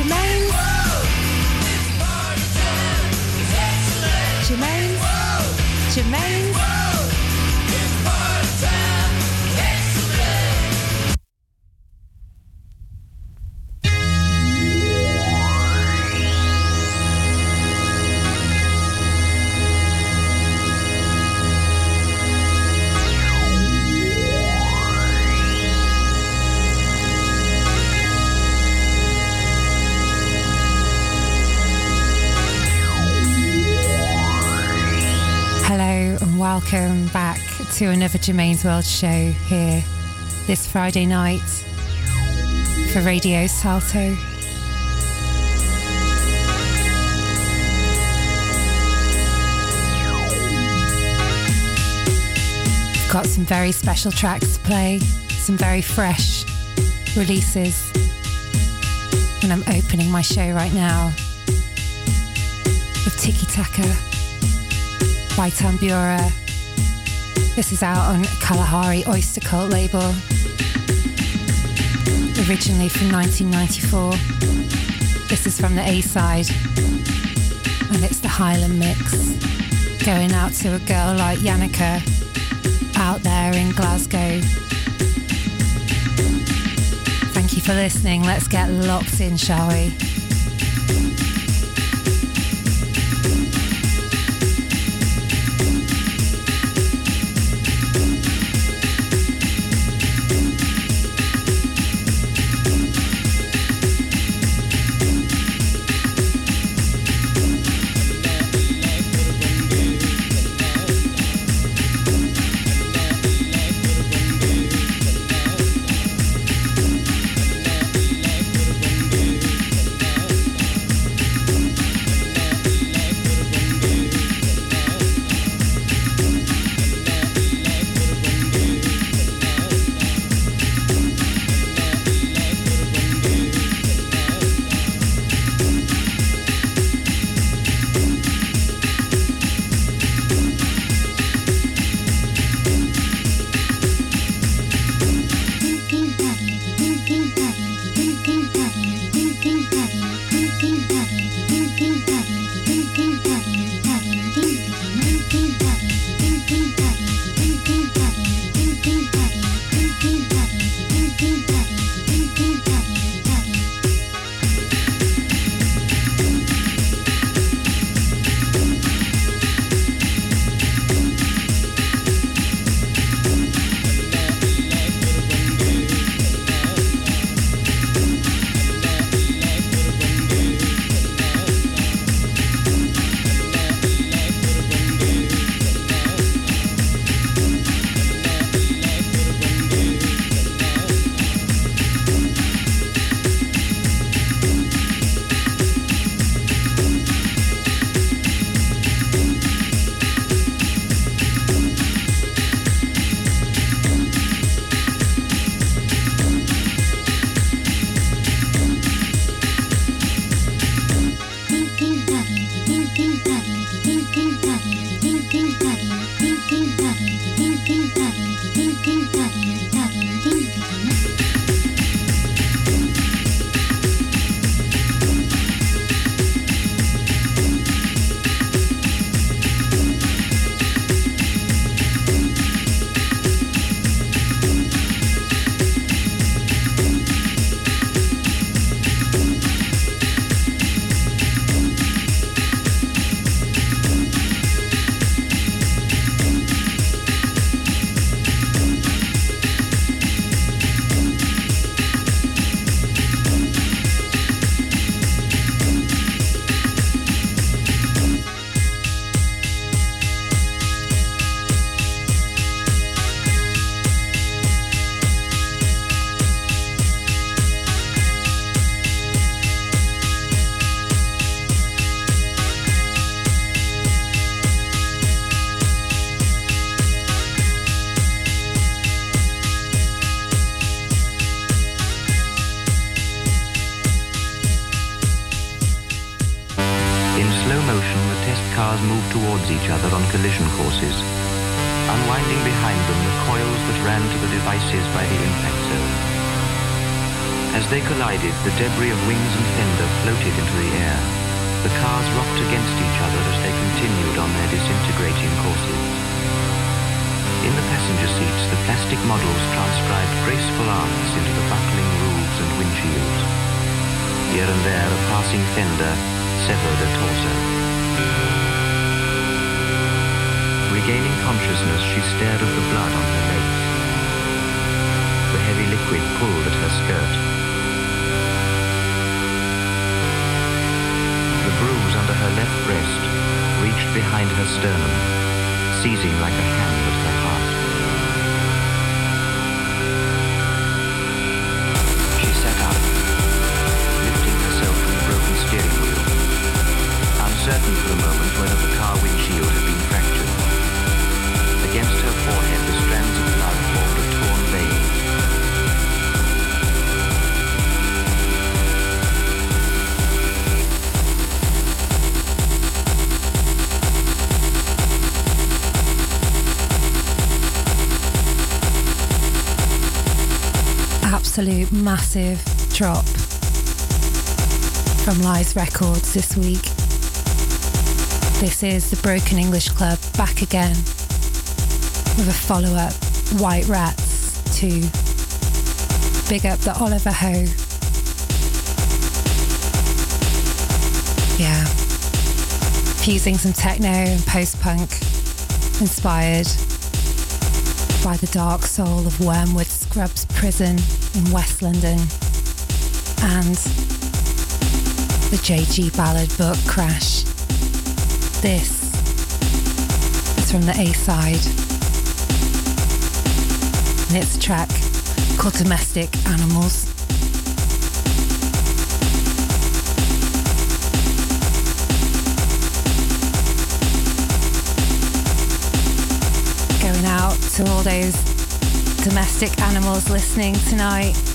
Jermaine. Jermaine. Jermaine. To another Germaine's World show here this Friday night for Radio Salto. Got some very special tracks to play, some very fresh releases. And I'm opening my show right now with Tiki Taka by Tambura this is out on Kalahari Oyster Cult label. Originally from 1994. This is from the A side. And it's the Highland mix. Going out to a girl like Yannicka out there in Glasgow. Thank you for listening. Let's get locked in, shall we? Massive drop from Lies Records this week. This is the Broken English Club back again with a follow up, White Rats, to big up the Oliver Ho. Yeah. Fusing some techno and post punk inspired by the dark soul of Wormwood Scrubs Prison in West London and the JG Ballard book Crash. This is from the A side. And it's a track called Domestic Animals. Going out to all those domestic animals listening tonight.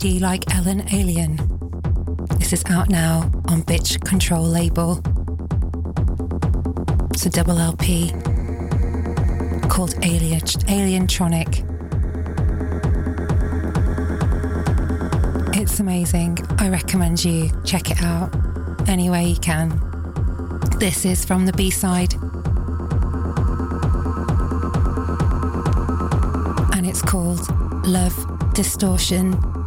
Lady like Ellen Allien. This is out now on BPitch Control label. It's a double LP called Alien Alientronic. It's amazing. I recommend you check it out any way you can. This is from the B side. And it's called Love Distortion.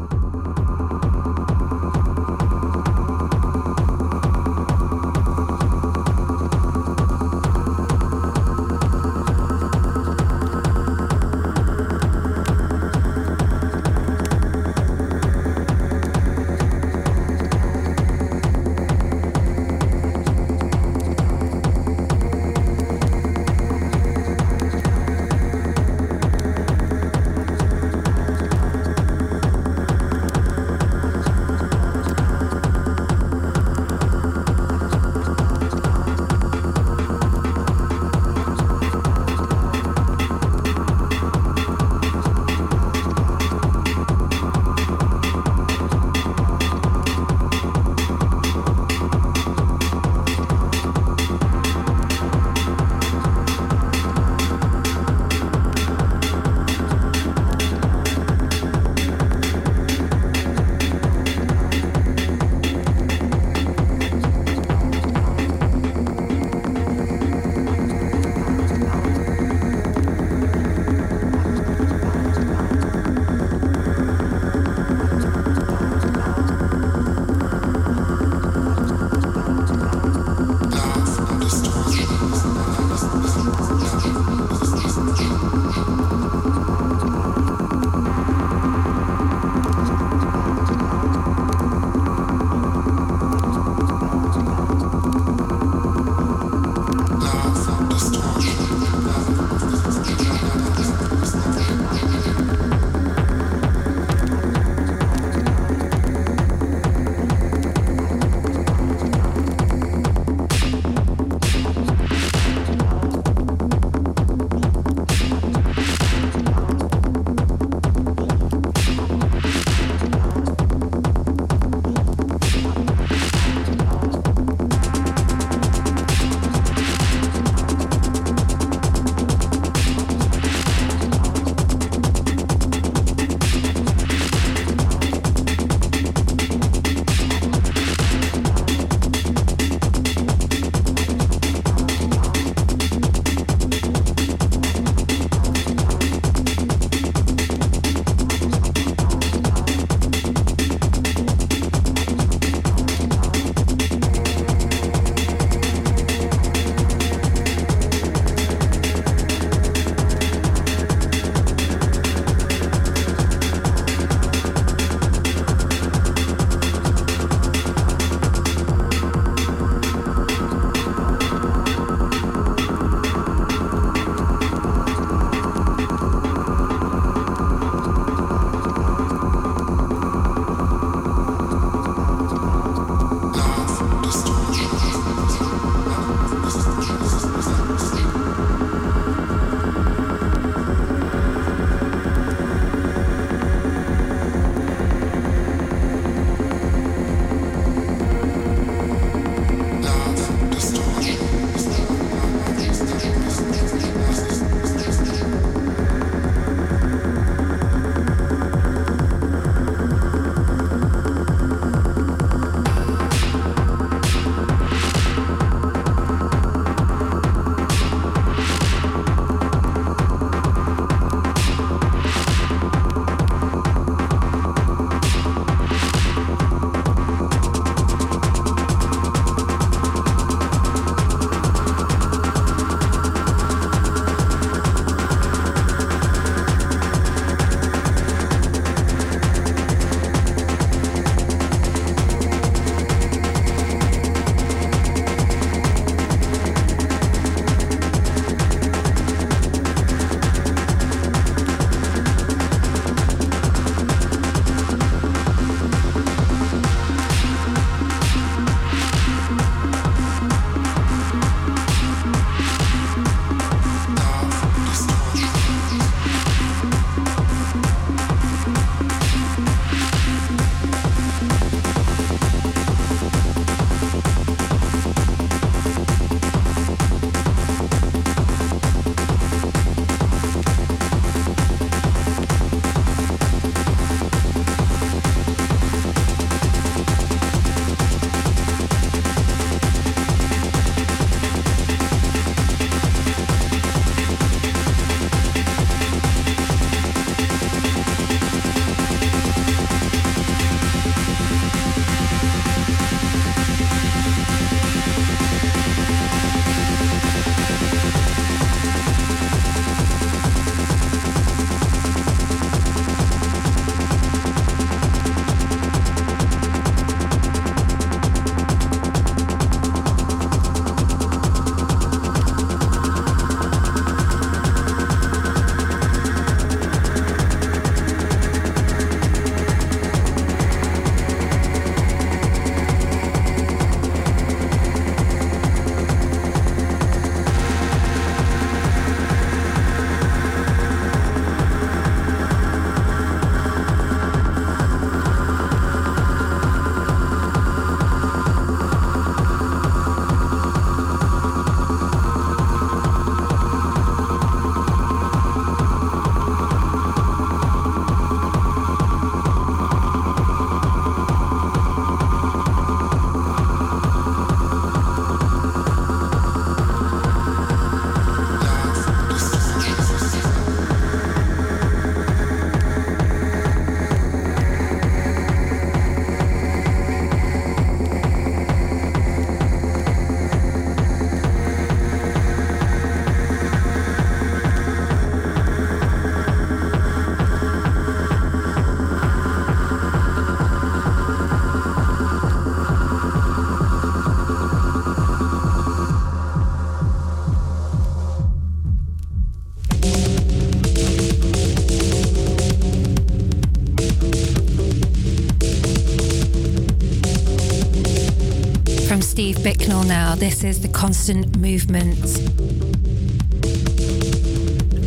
Bicknell now. This is The Constant Movement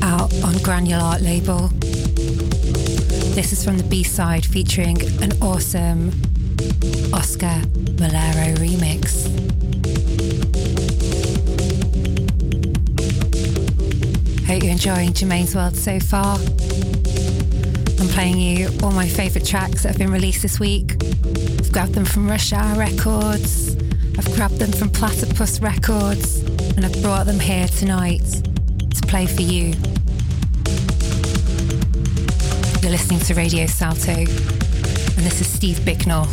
out on Granular Art label. This is from the B side featuring an awesome Oscar Mulero remix. Hope you're enjoying Germaine's World so far. I'm playing you all my favourite tracks that have been released this week. I've grabbed them from Rush Hour Records, I've grabbed them from Platypus Records, and I've brought them here tonight to play for you. You're listening to Radio Salto, and this is Steve Bicknell.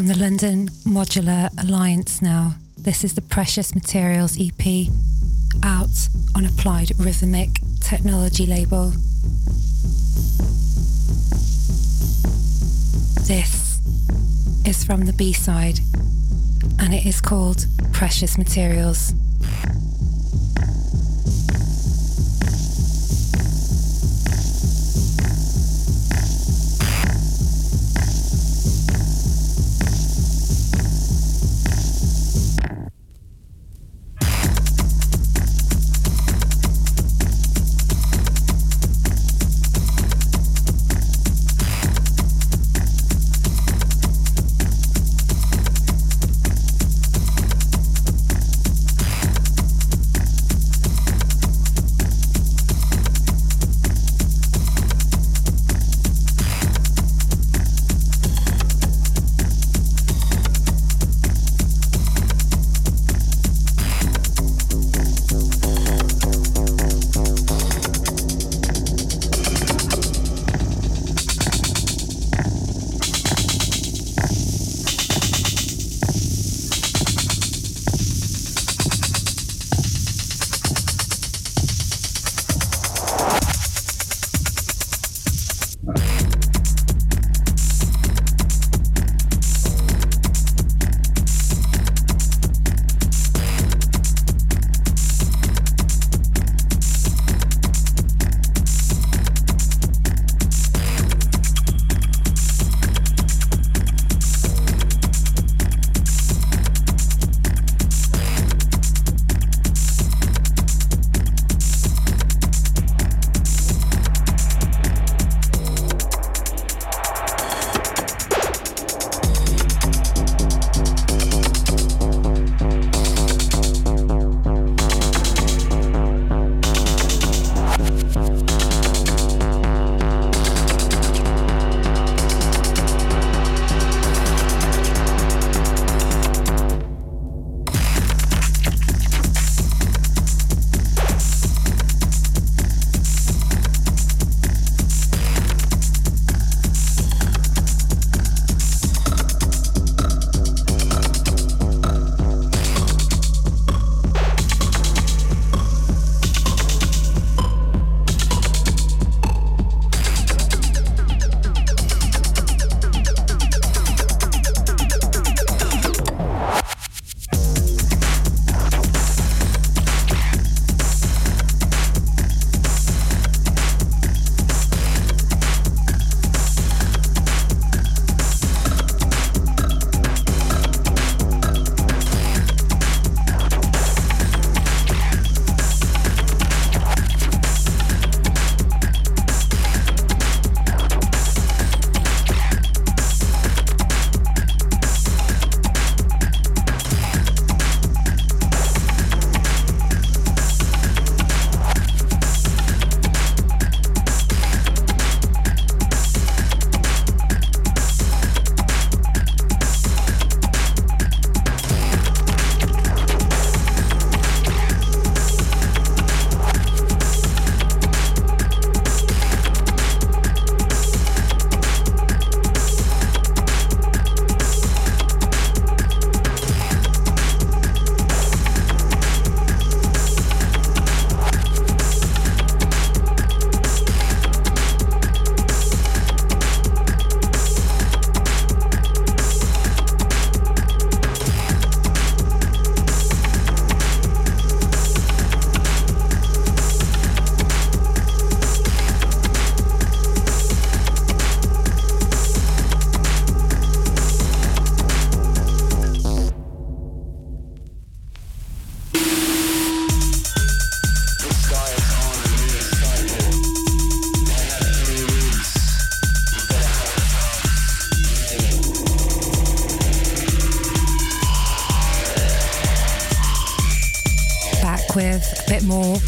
From the London Modular Alliance now. This is the Precious Materials EP out on Applied Rhythmic Technology label. This is from the B side and it is called Precious Materials.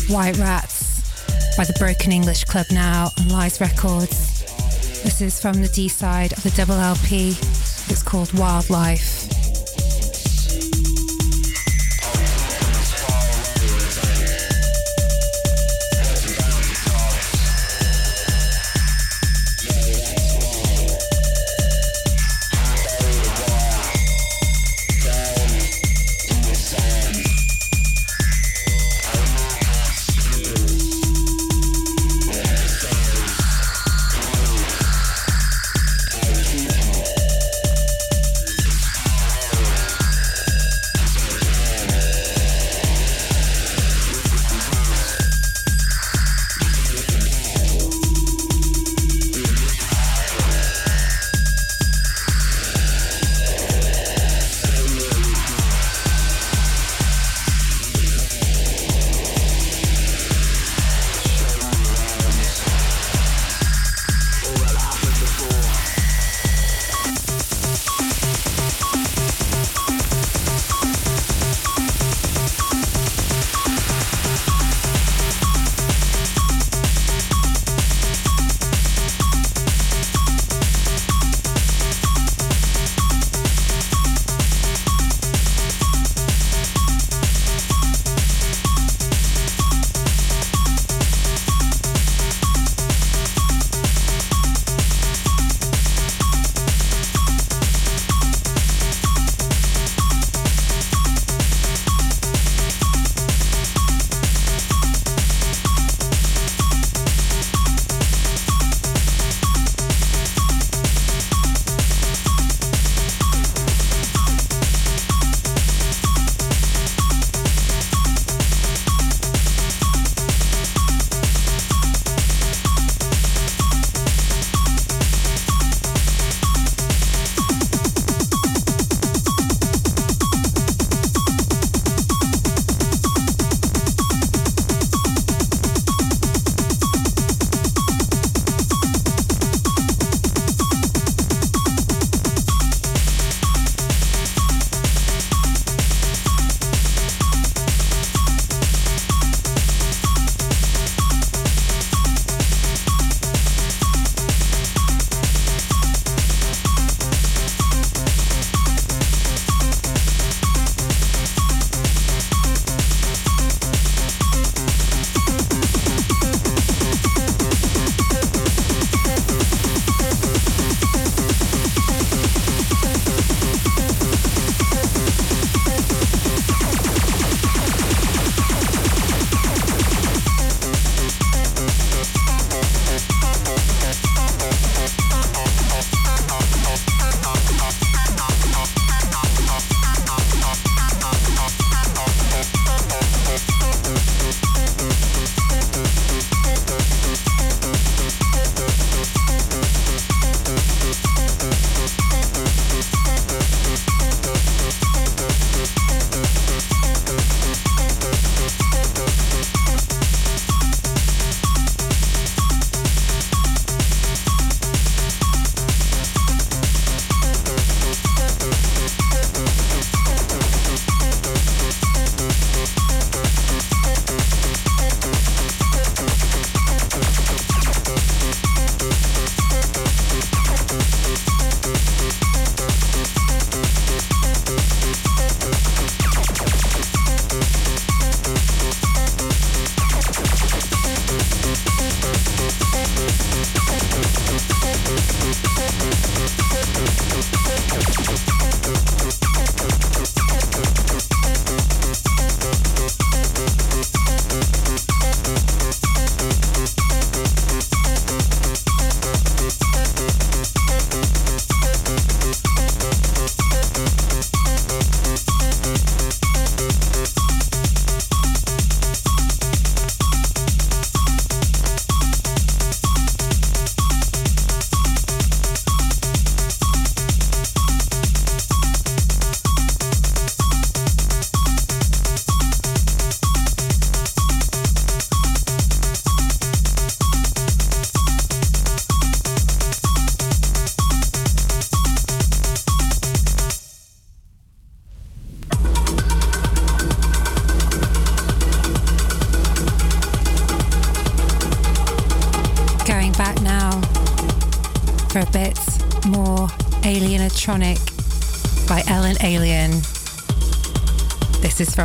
White Rats by the Broken English Club now on Lies Records. This is from the D side of the double LP. It's called Wildlife.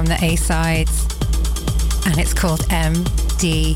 The A sides and it's called MDMA.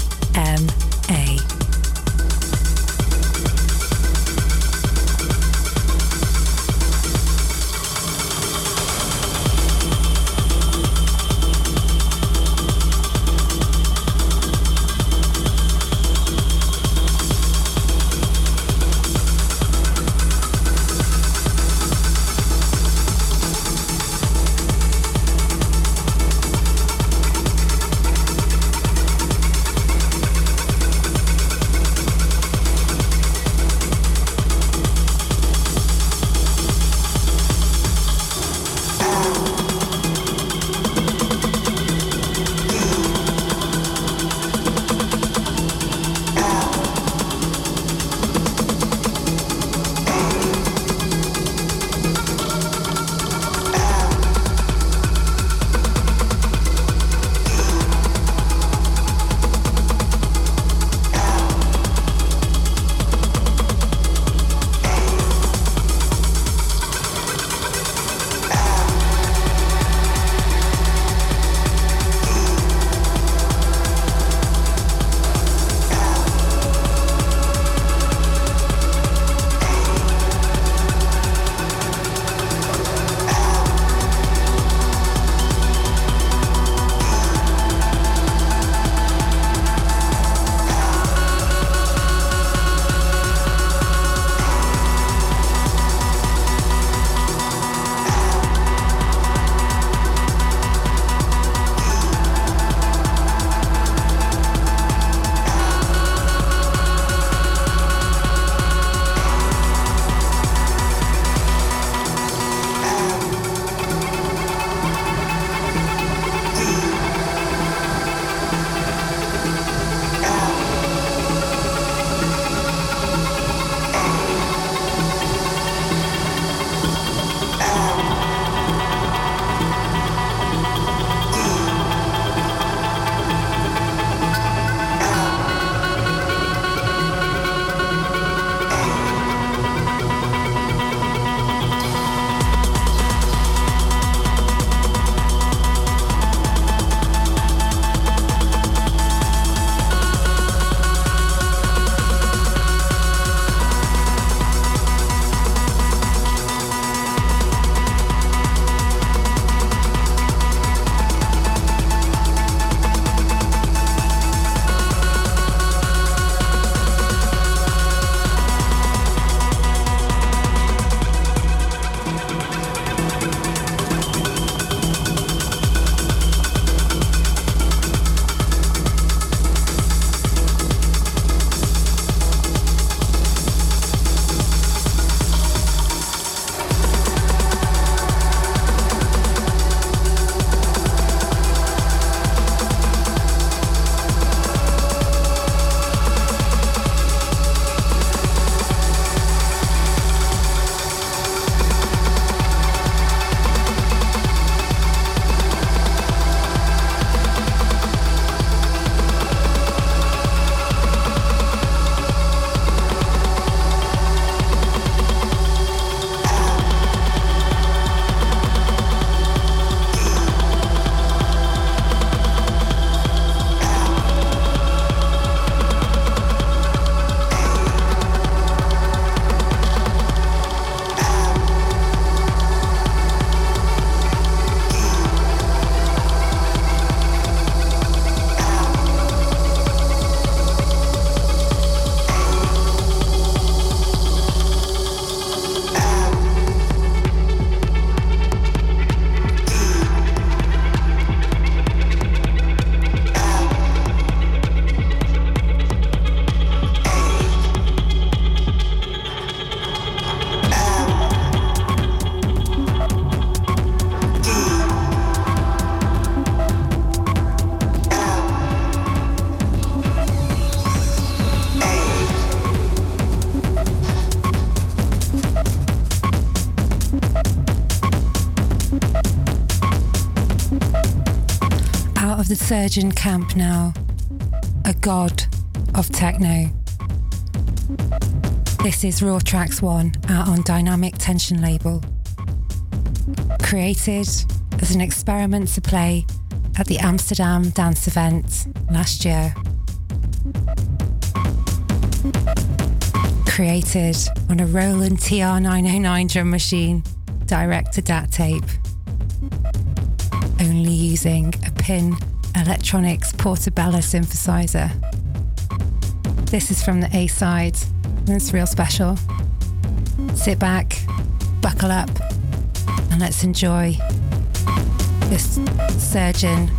Surgeon camp now, a god of techno. This is Raw Tracks 1 out on Dynamic Tension label. Created as an experiment to play at the Amsterdam dance event last year. Created on a Roland TR909 drum machine, direct to DAT tape. Only using a PIN Electronics Portabella synthesizer. This is from the A side, and it's real special. Sit back, buckle up, and let's enjoy this surgeon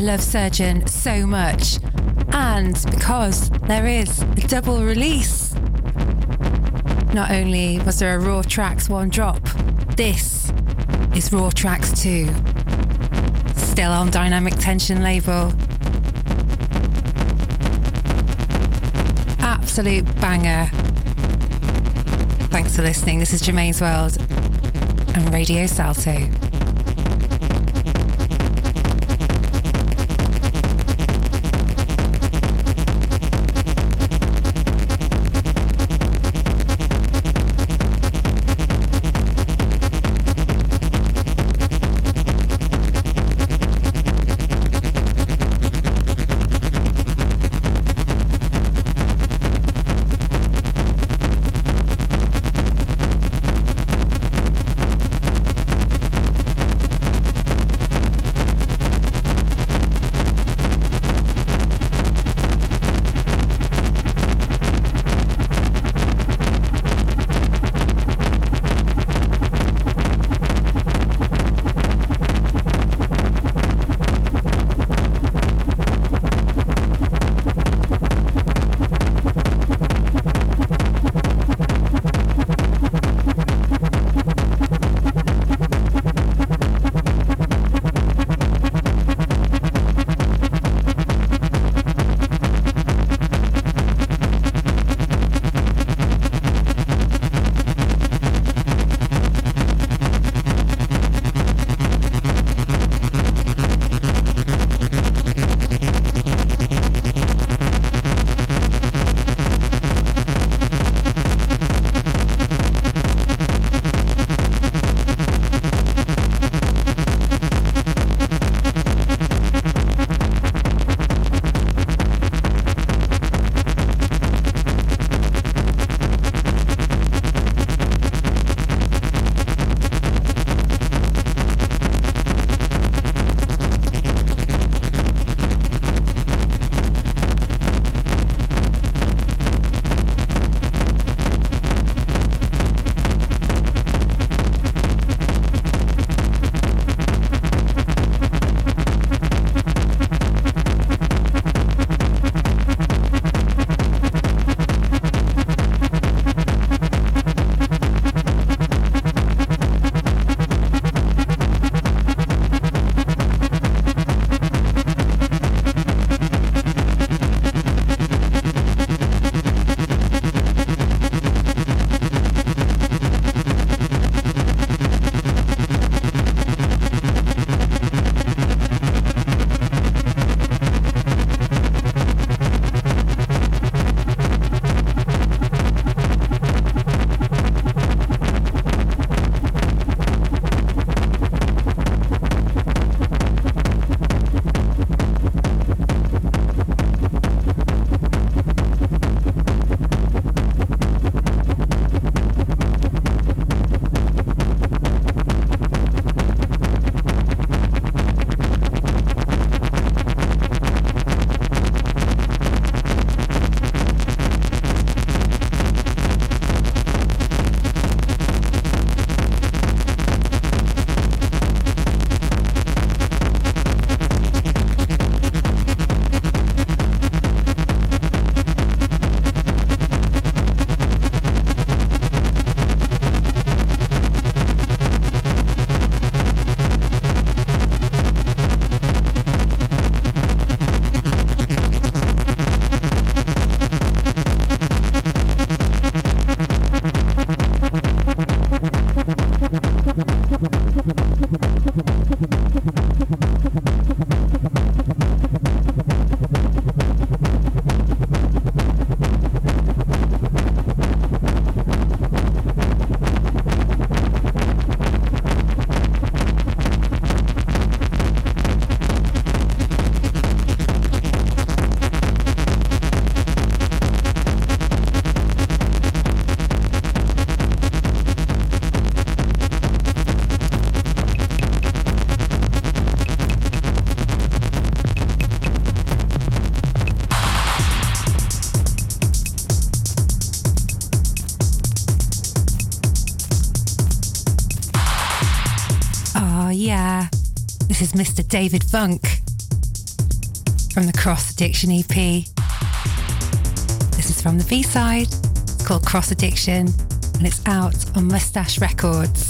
I love Surgeon so much, and because there is a double release. Not only was there a Raw Tracks one drop, this is Raw Tracks 2. Still on Dynamic Tension label. Absolute banger. Thanks for listening. This is Germaine's World and Radio Salto. David Vunk from the Cross Addiction EP. This is from the B side. It's called Cross Addiction and it's out on Moustache Records.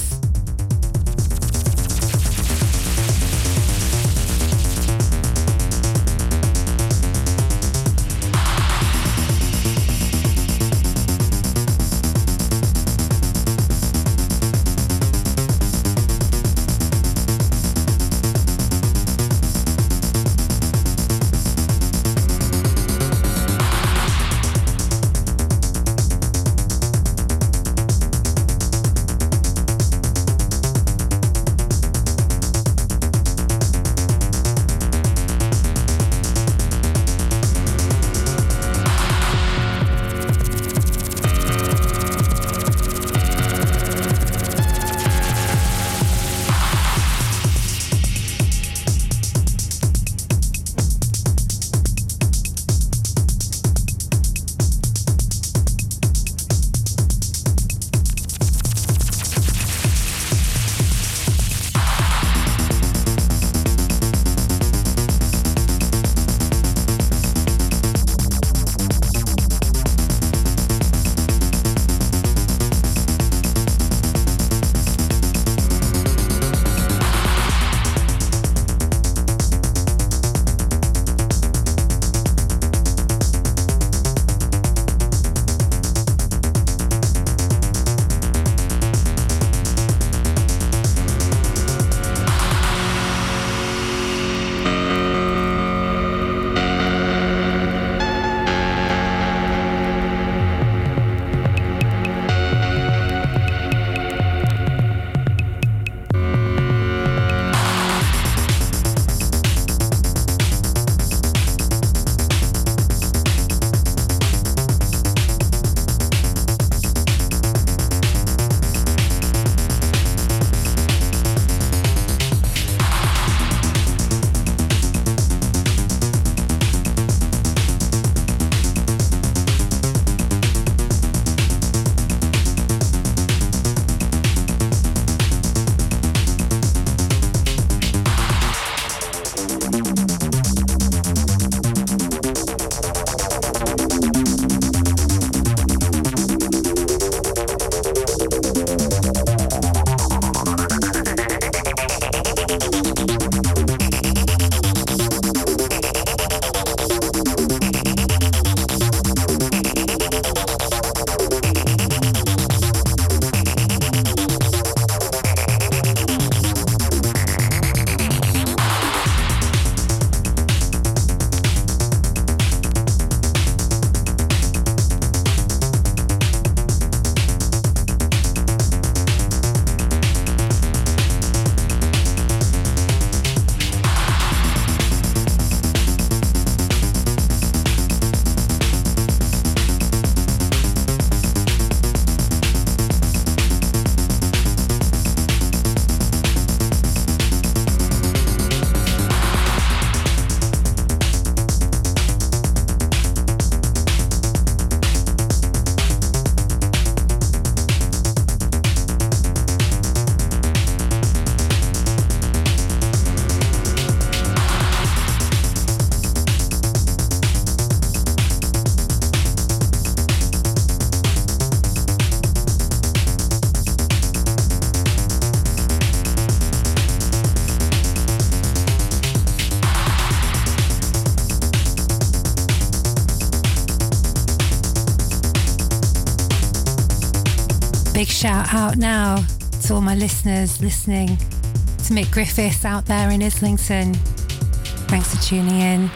Out now to all my listeners listening to Mick Griffiths out there in Islington. Thanks for tuning in.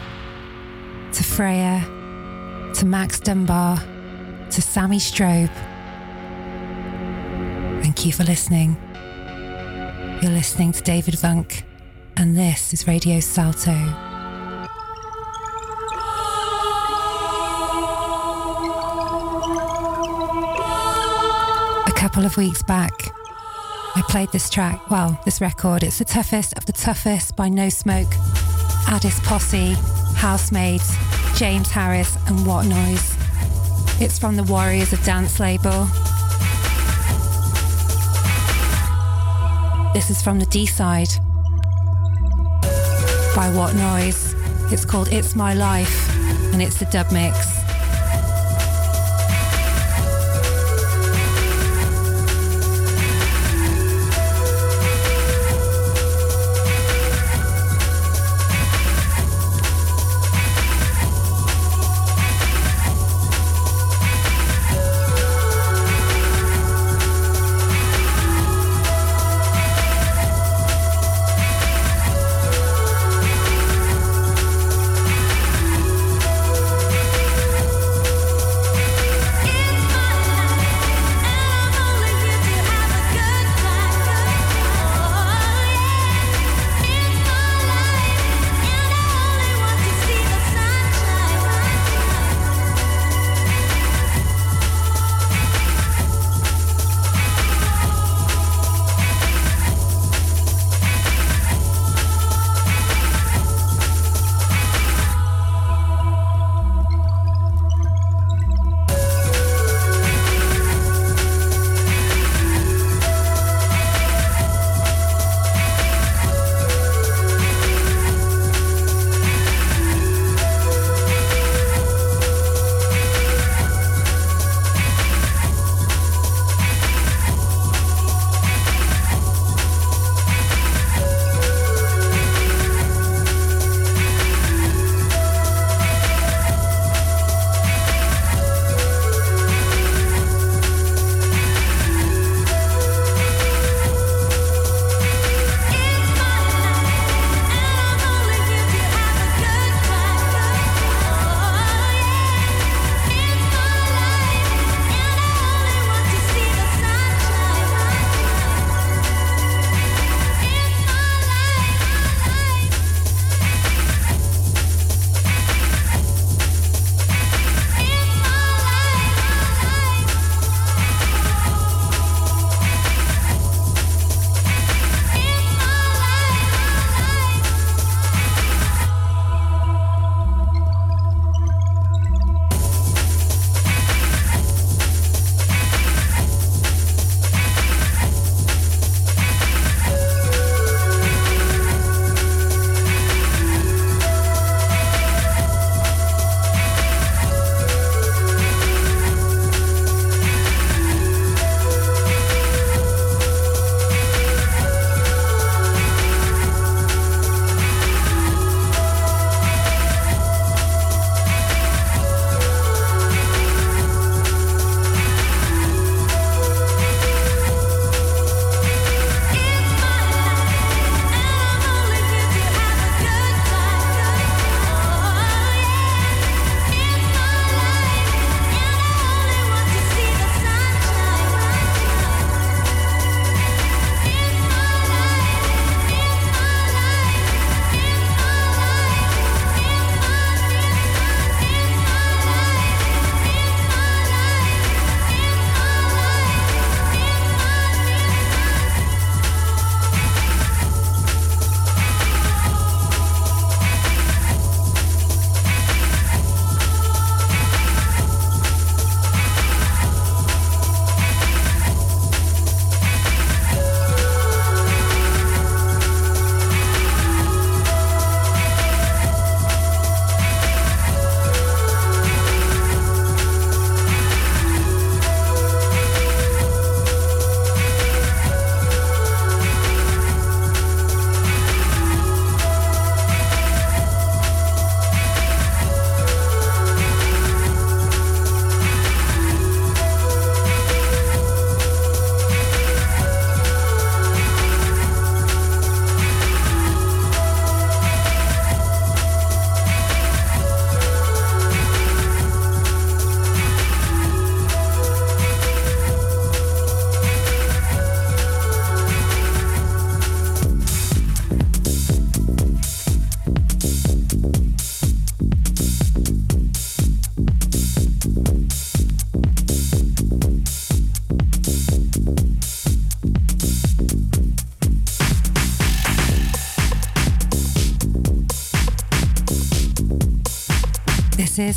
To Freya, to Max Dunbar, to Sammy Strobe. Thank you for listening. You're listening to David Vunk, and this is Radio Salto. Couple of weeks back, I played this track, well, this record. It's the toughest of the toughest by No Smoke, Addis Posse, Housemaids, James Harris, and What Noise. It's from the Warriors of Dance label. This is from the D side by What Noise. It's called It's My Life and it's the dub mix.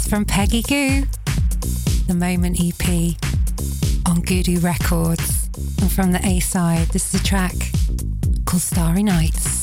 From Peggy Gou, the Moment EP on Gudu Records. And from the A side, this is a track called Starry Nights.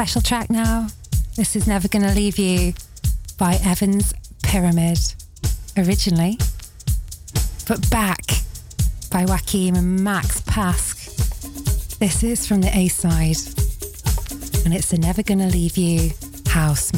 Special track now. This is Never Gonna Leave You by Evans Pyramid, originally, but back by Joachim and Max Pask. This is from the A side, and it's the Never Gonna Leave You house.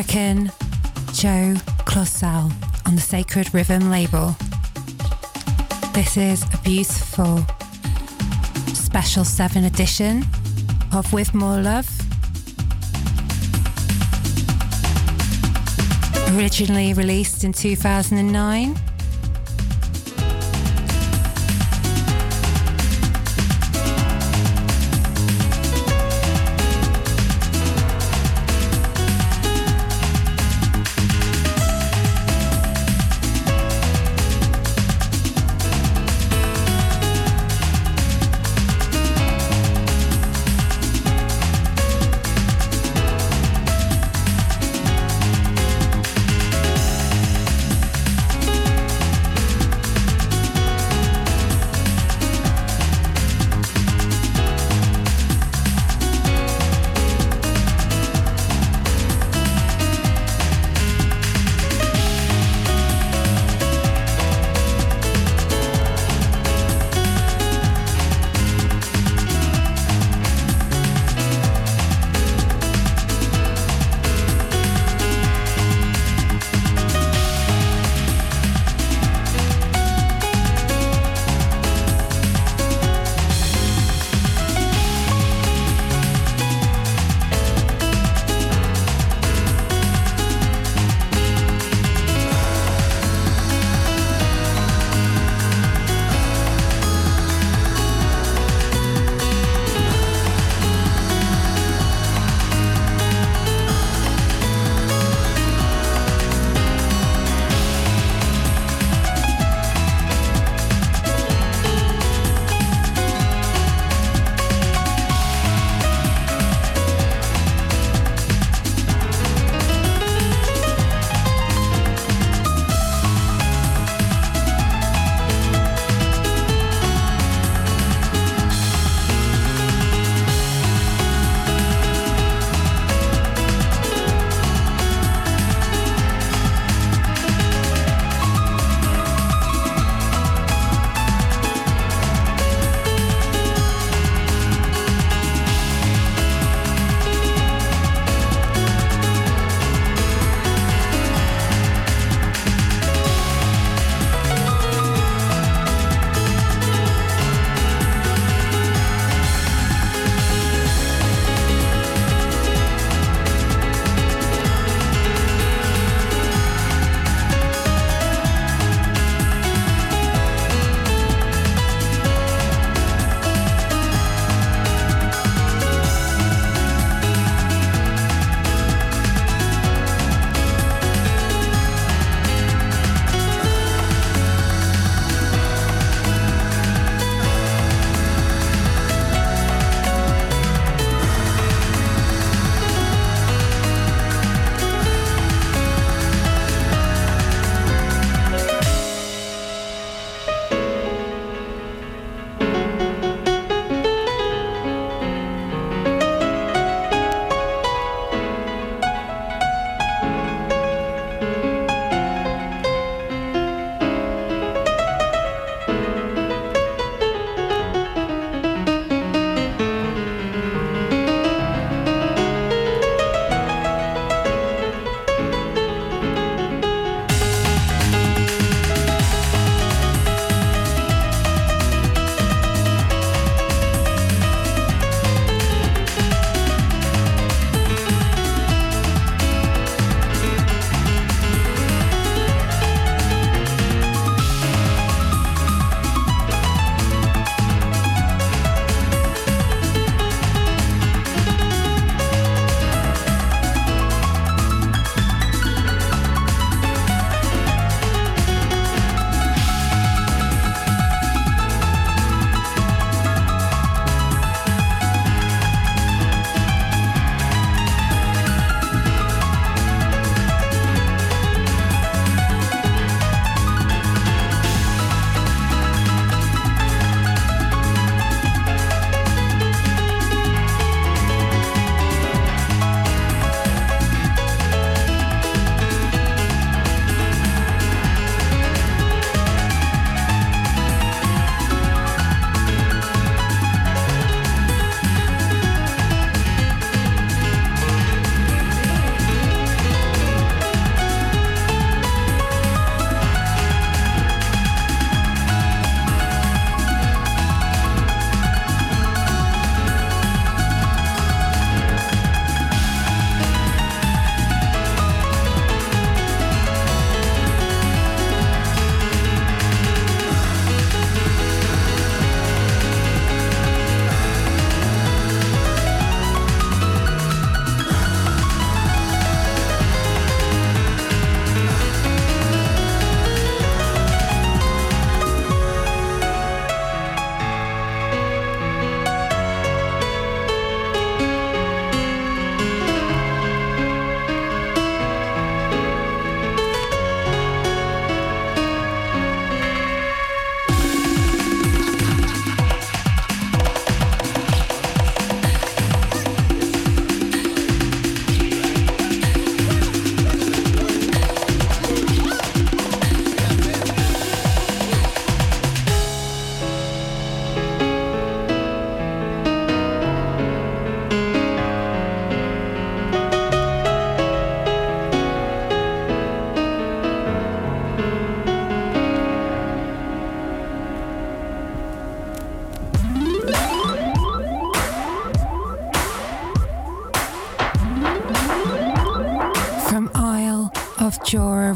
Joachim Joe Claussell on the Sacred Rhythm label. This is a beautiful special 7 edition of With More Love. Originally released in 2009.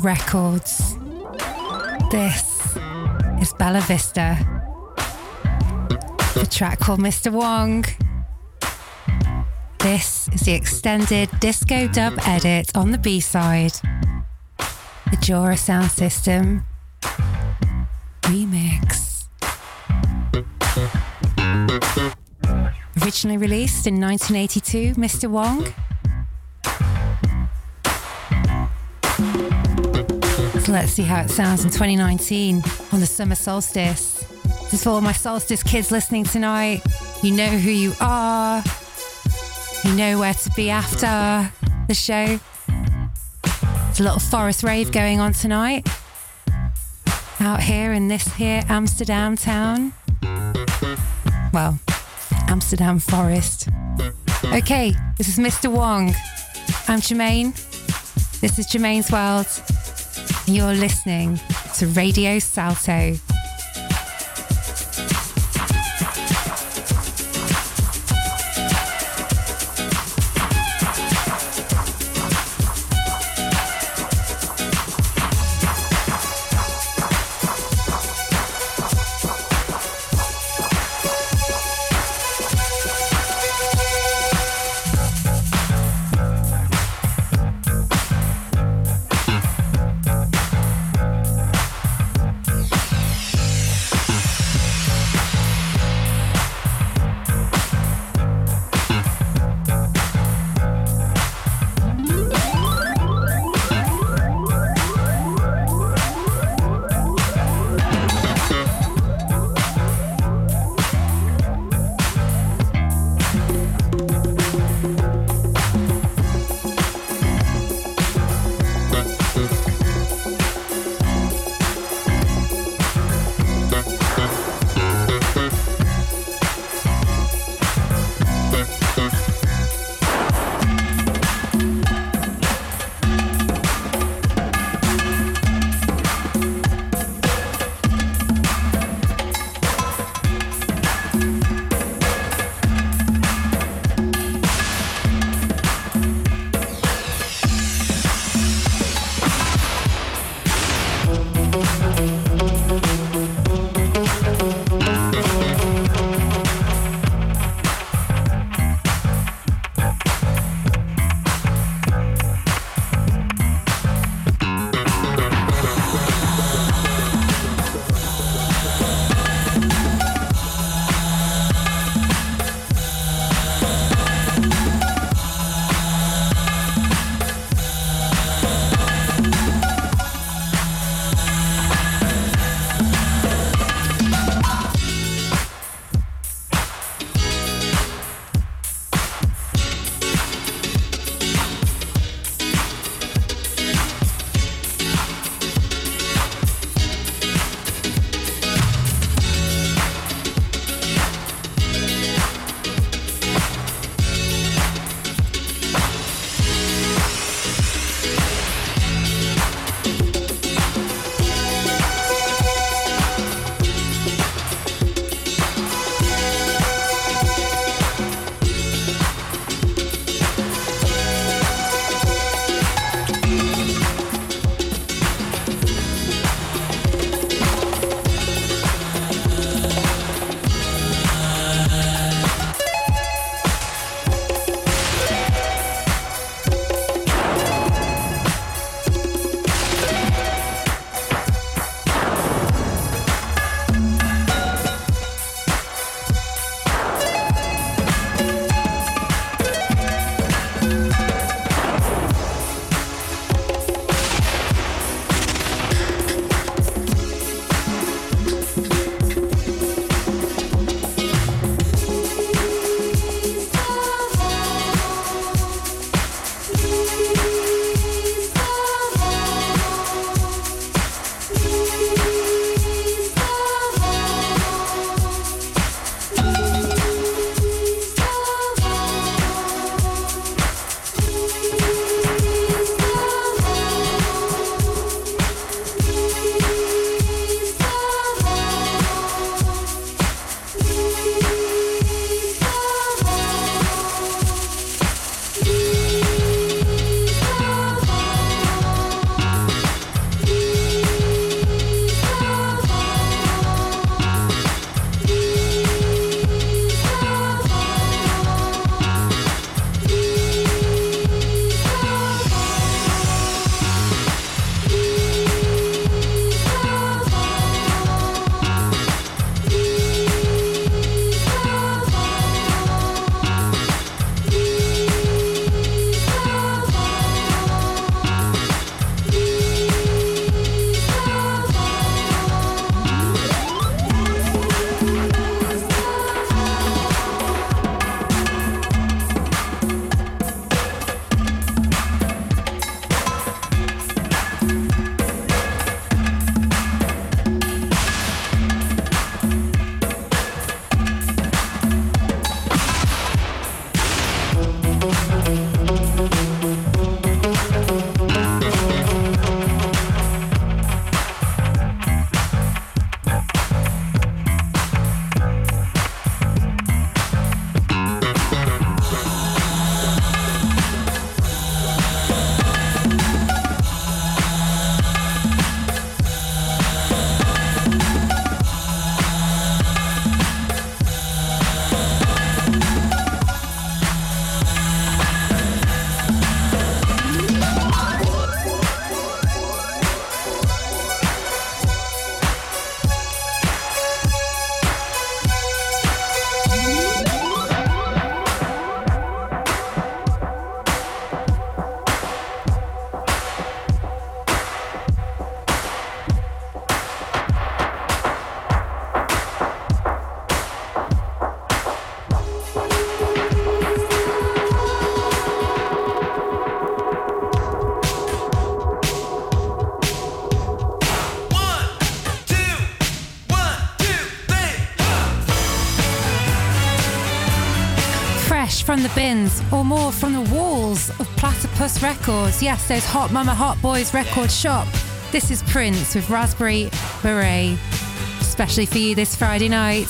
Records. This is Bella Vista. The track called Mr. Wong. This is the extended disco dub edit on the B side. The Jura Sound System remix. Originally released in 1982, Mr. Wong let's see how it sounds in 2019 on the summer solstice. This is for all my solstice kids listening tonight. You know who you are. You know where to be after the show. There's a little forest rave going on tonight. Out here in this here Amsterdam town. Well, Amsterdam forest. Okay, this is Mr. Wong. I'm Germaine. This is Germaine's World. You're listening to Radio Salto. The bins or more from the walls of Platypus Records. Yes, those Hot Mama Hot Boys record shop. This is Prince with Raspberry Beret, especially for you this Friday night.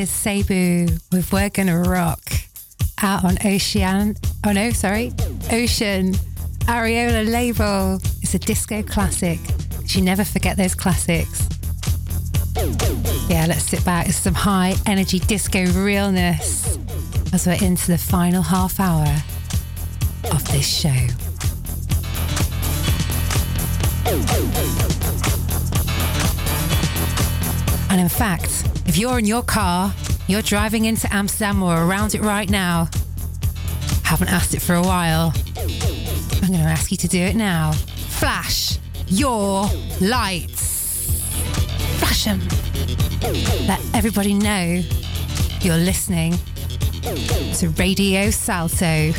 Is Cebu with We're Gonna Rock out on Ocean. Oh no, sorry. Ocean. Ariola label. It's a disco classic. You never forget those classics. Yeah, let's sit back. It's some high energy disco realness as we're into the final half hour of this show. And in fact, if you're in your car, you're driving into Amsterdam or around it right now, haven't asked it for a while, I'm going to ask you to do it now. Flash your lights. Flash them. Let everybody know you're listening to Radio Salto.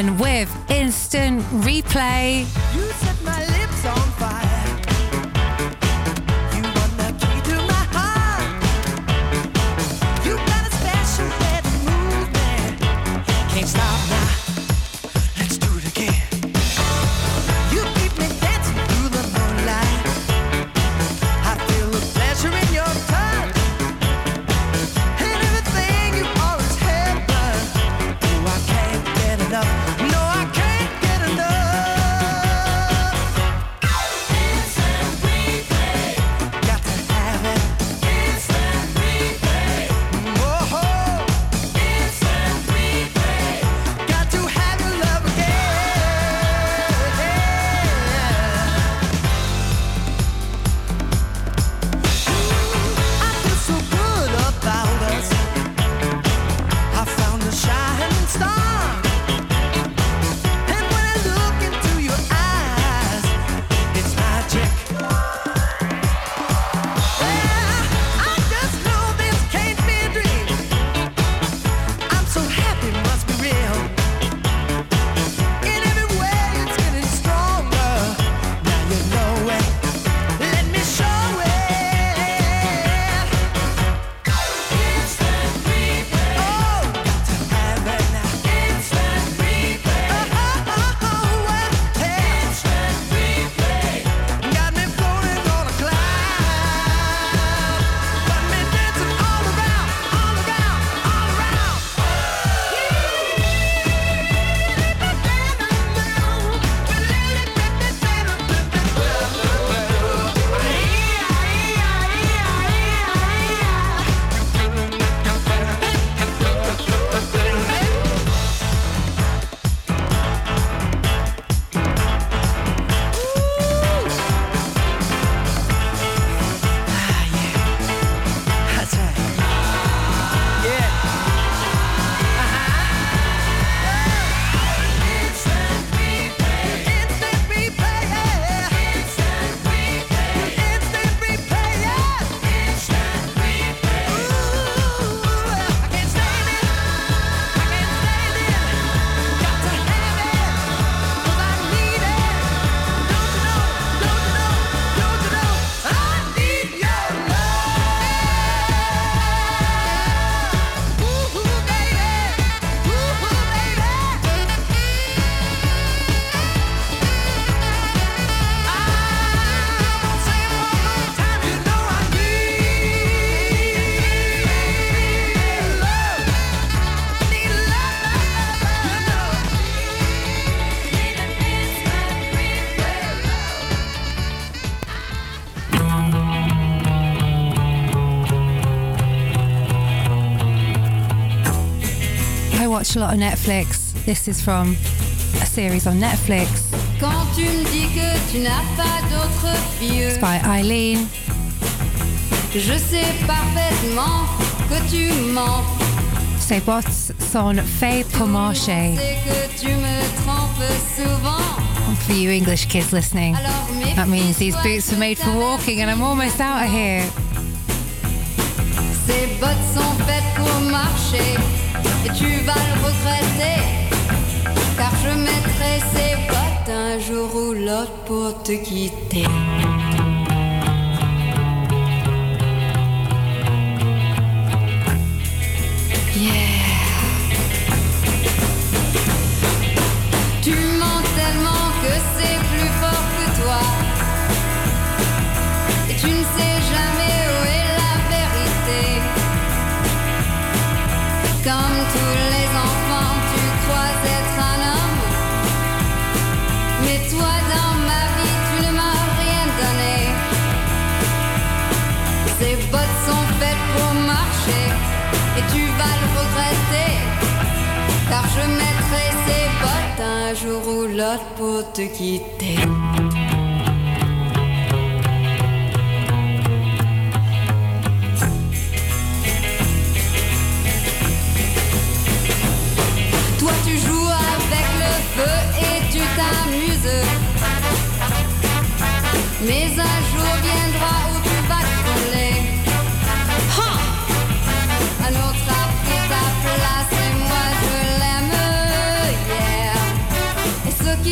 Hartman with Instant Replay. Watch a lot of Netflix. This is from a series on Netflix. Quand tu me dis que tu n'as pas d'autre fille. It's by Eileen. Je sais parfaitement que tu mens. C'est what's son fait pour marcher. Que tu me trompes souvent. And for you English kids listening, that means these boots de are made for walking and I'm almost out of here. Ces bottes sont faites pour marcher tu vas le regretter. Car je mettrai ces bottes un jour ou l'autre pour te quitter. Pour te quitter. Toi tu joues avec le feu et tu t'amuses.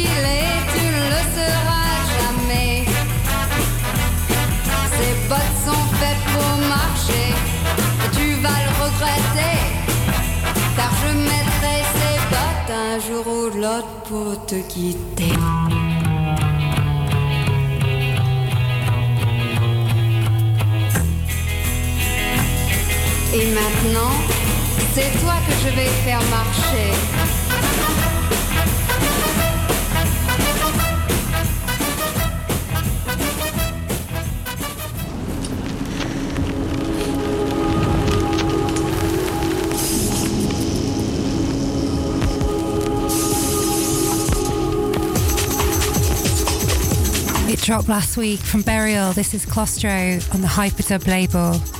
Tu ne le seras jamais. Ces bottes sont faites pour marcher et tu vas le regretter. Car je mettrai ces bottes un jour ou l'autre pour te quitter. Et maintenant, c'est toi que je vais faire marcher. Dropped last week from Burial. This is Claustro on the Hyperdub label.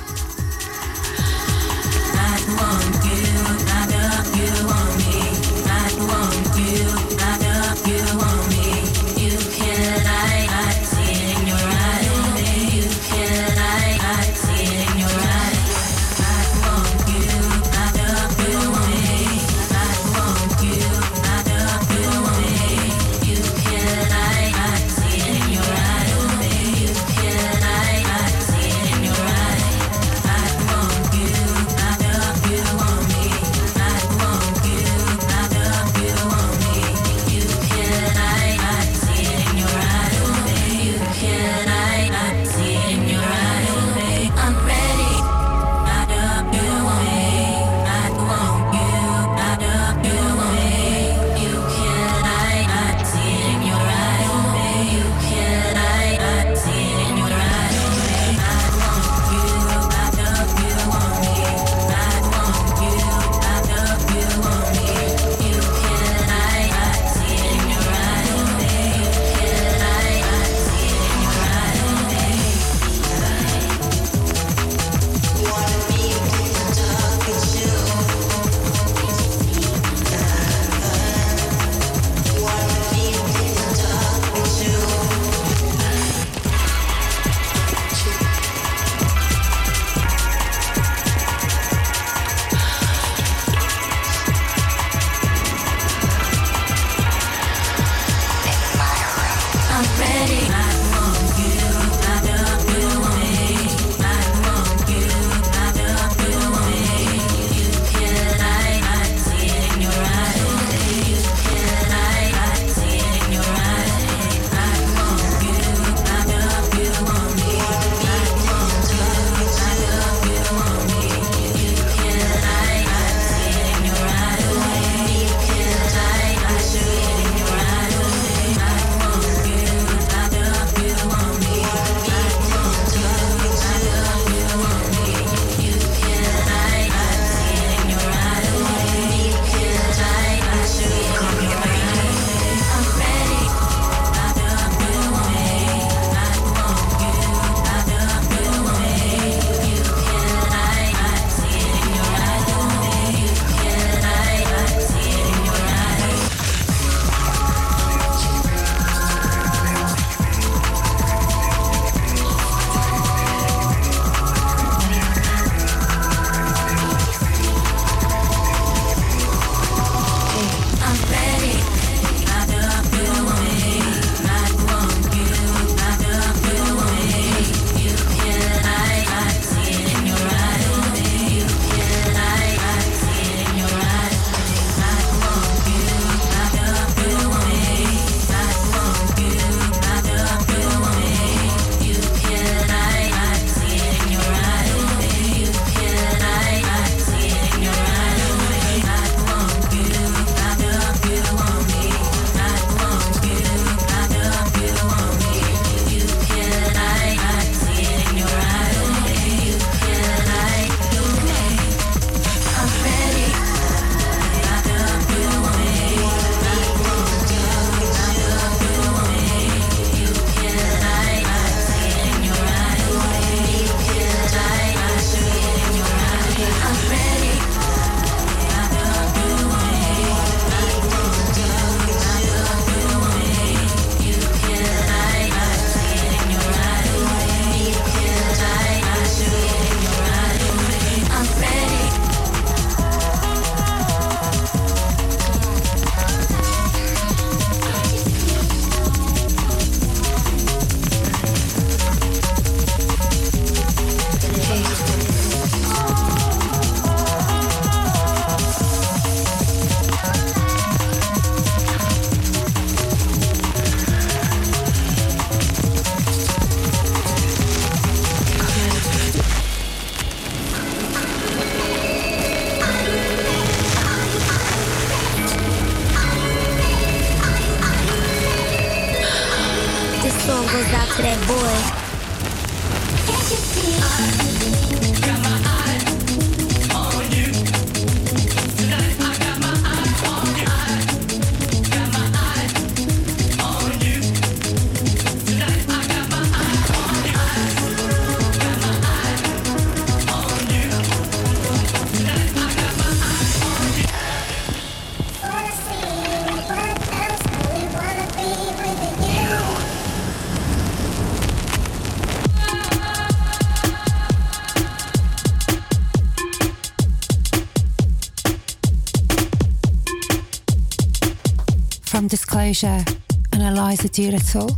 And Eliza Doolittle.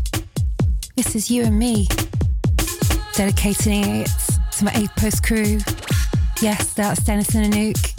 This is you and me, dedicating it to my eighth post crew. Yes, that's Dennis and Anouk.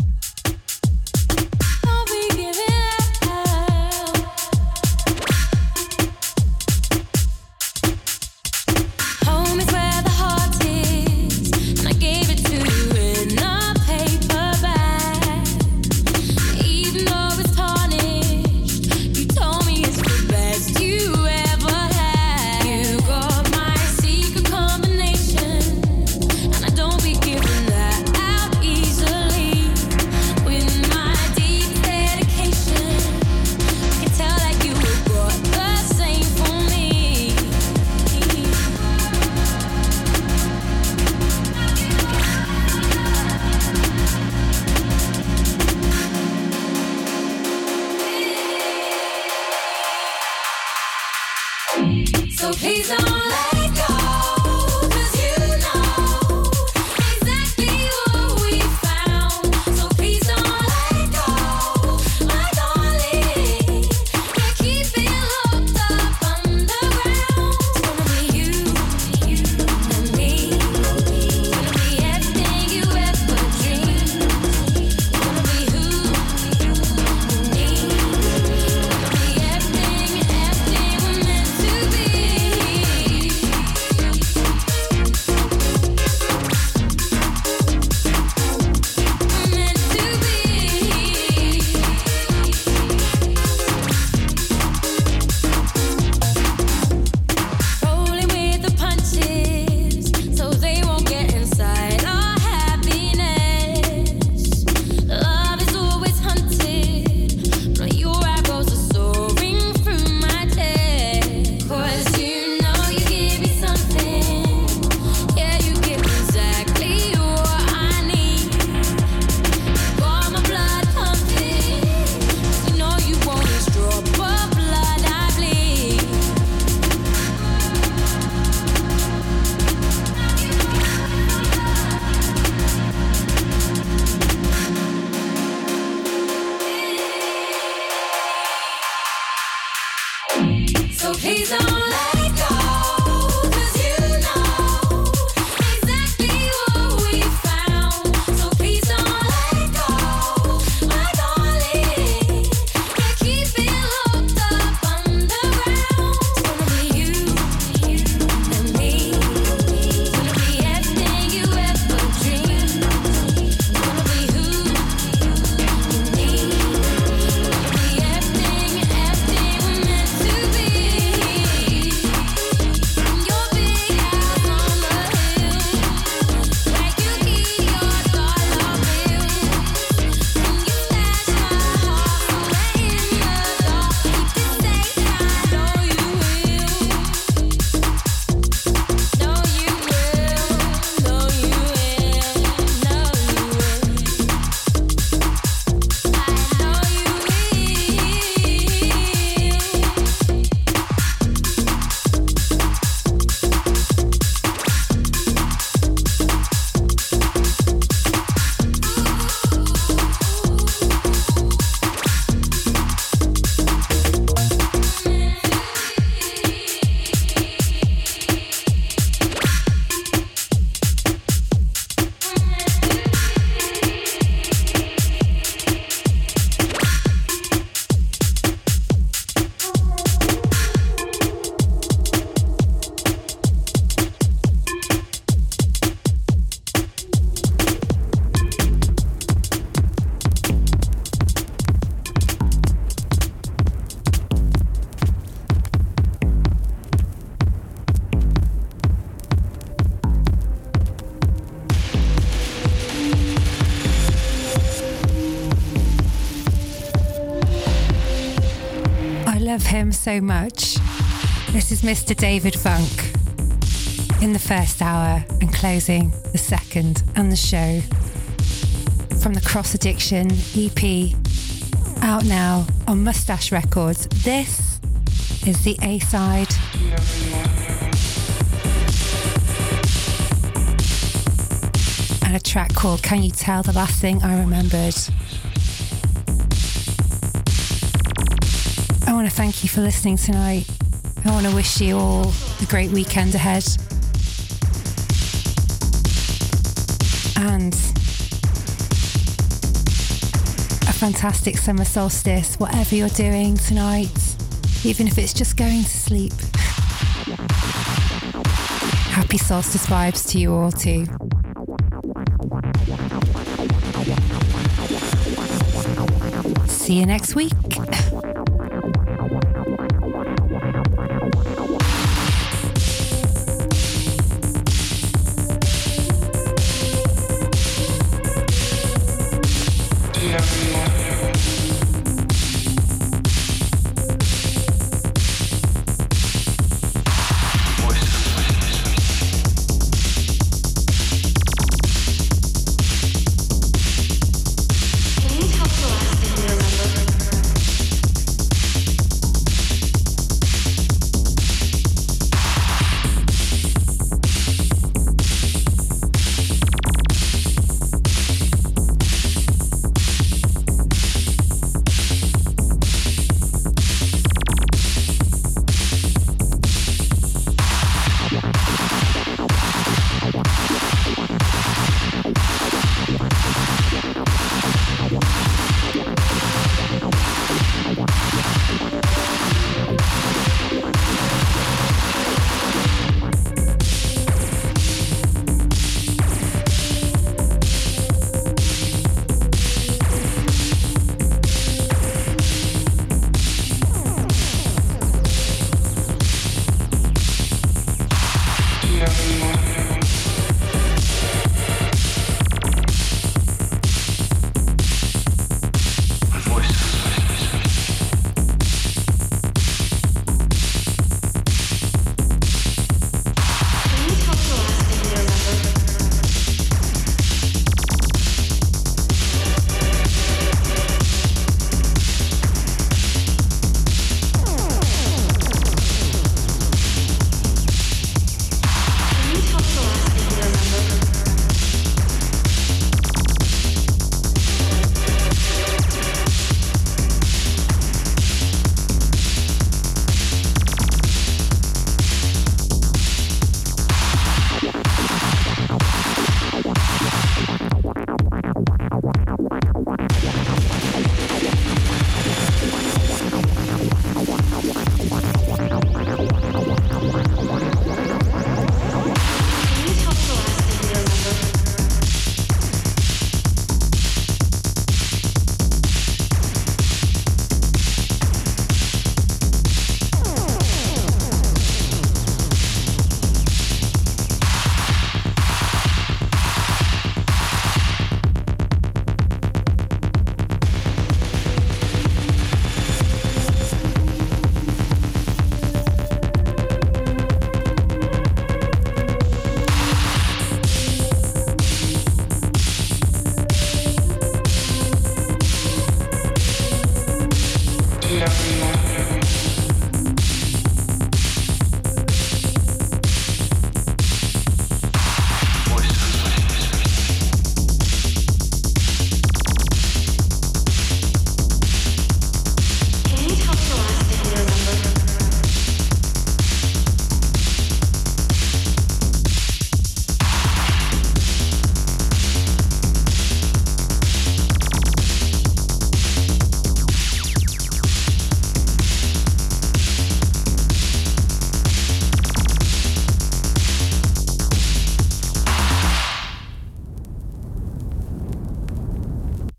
So much. This is Mr. David Vunk in the first hour and closing the second and the show from the Cross Addiction EP out now on Moustache Records. This is the A side. And a track called Can You Tell the Last Thing I Remembered. For listening tonight. I want to wish you all a great weekend ahead. And a fantastic summer solstice, whatever you're doing tonight, even if it's just going to sleep. Happy solstice vibes to you all, too. See you next week.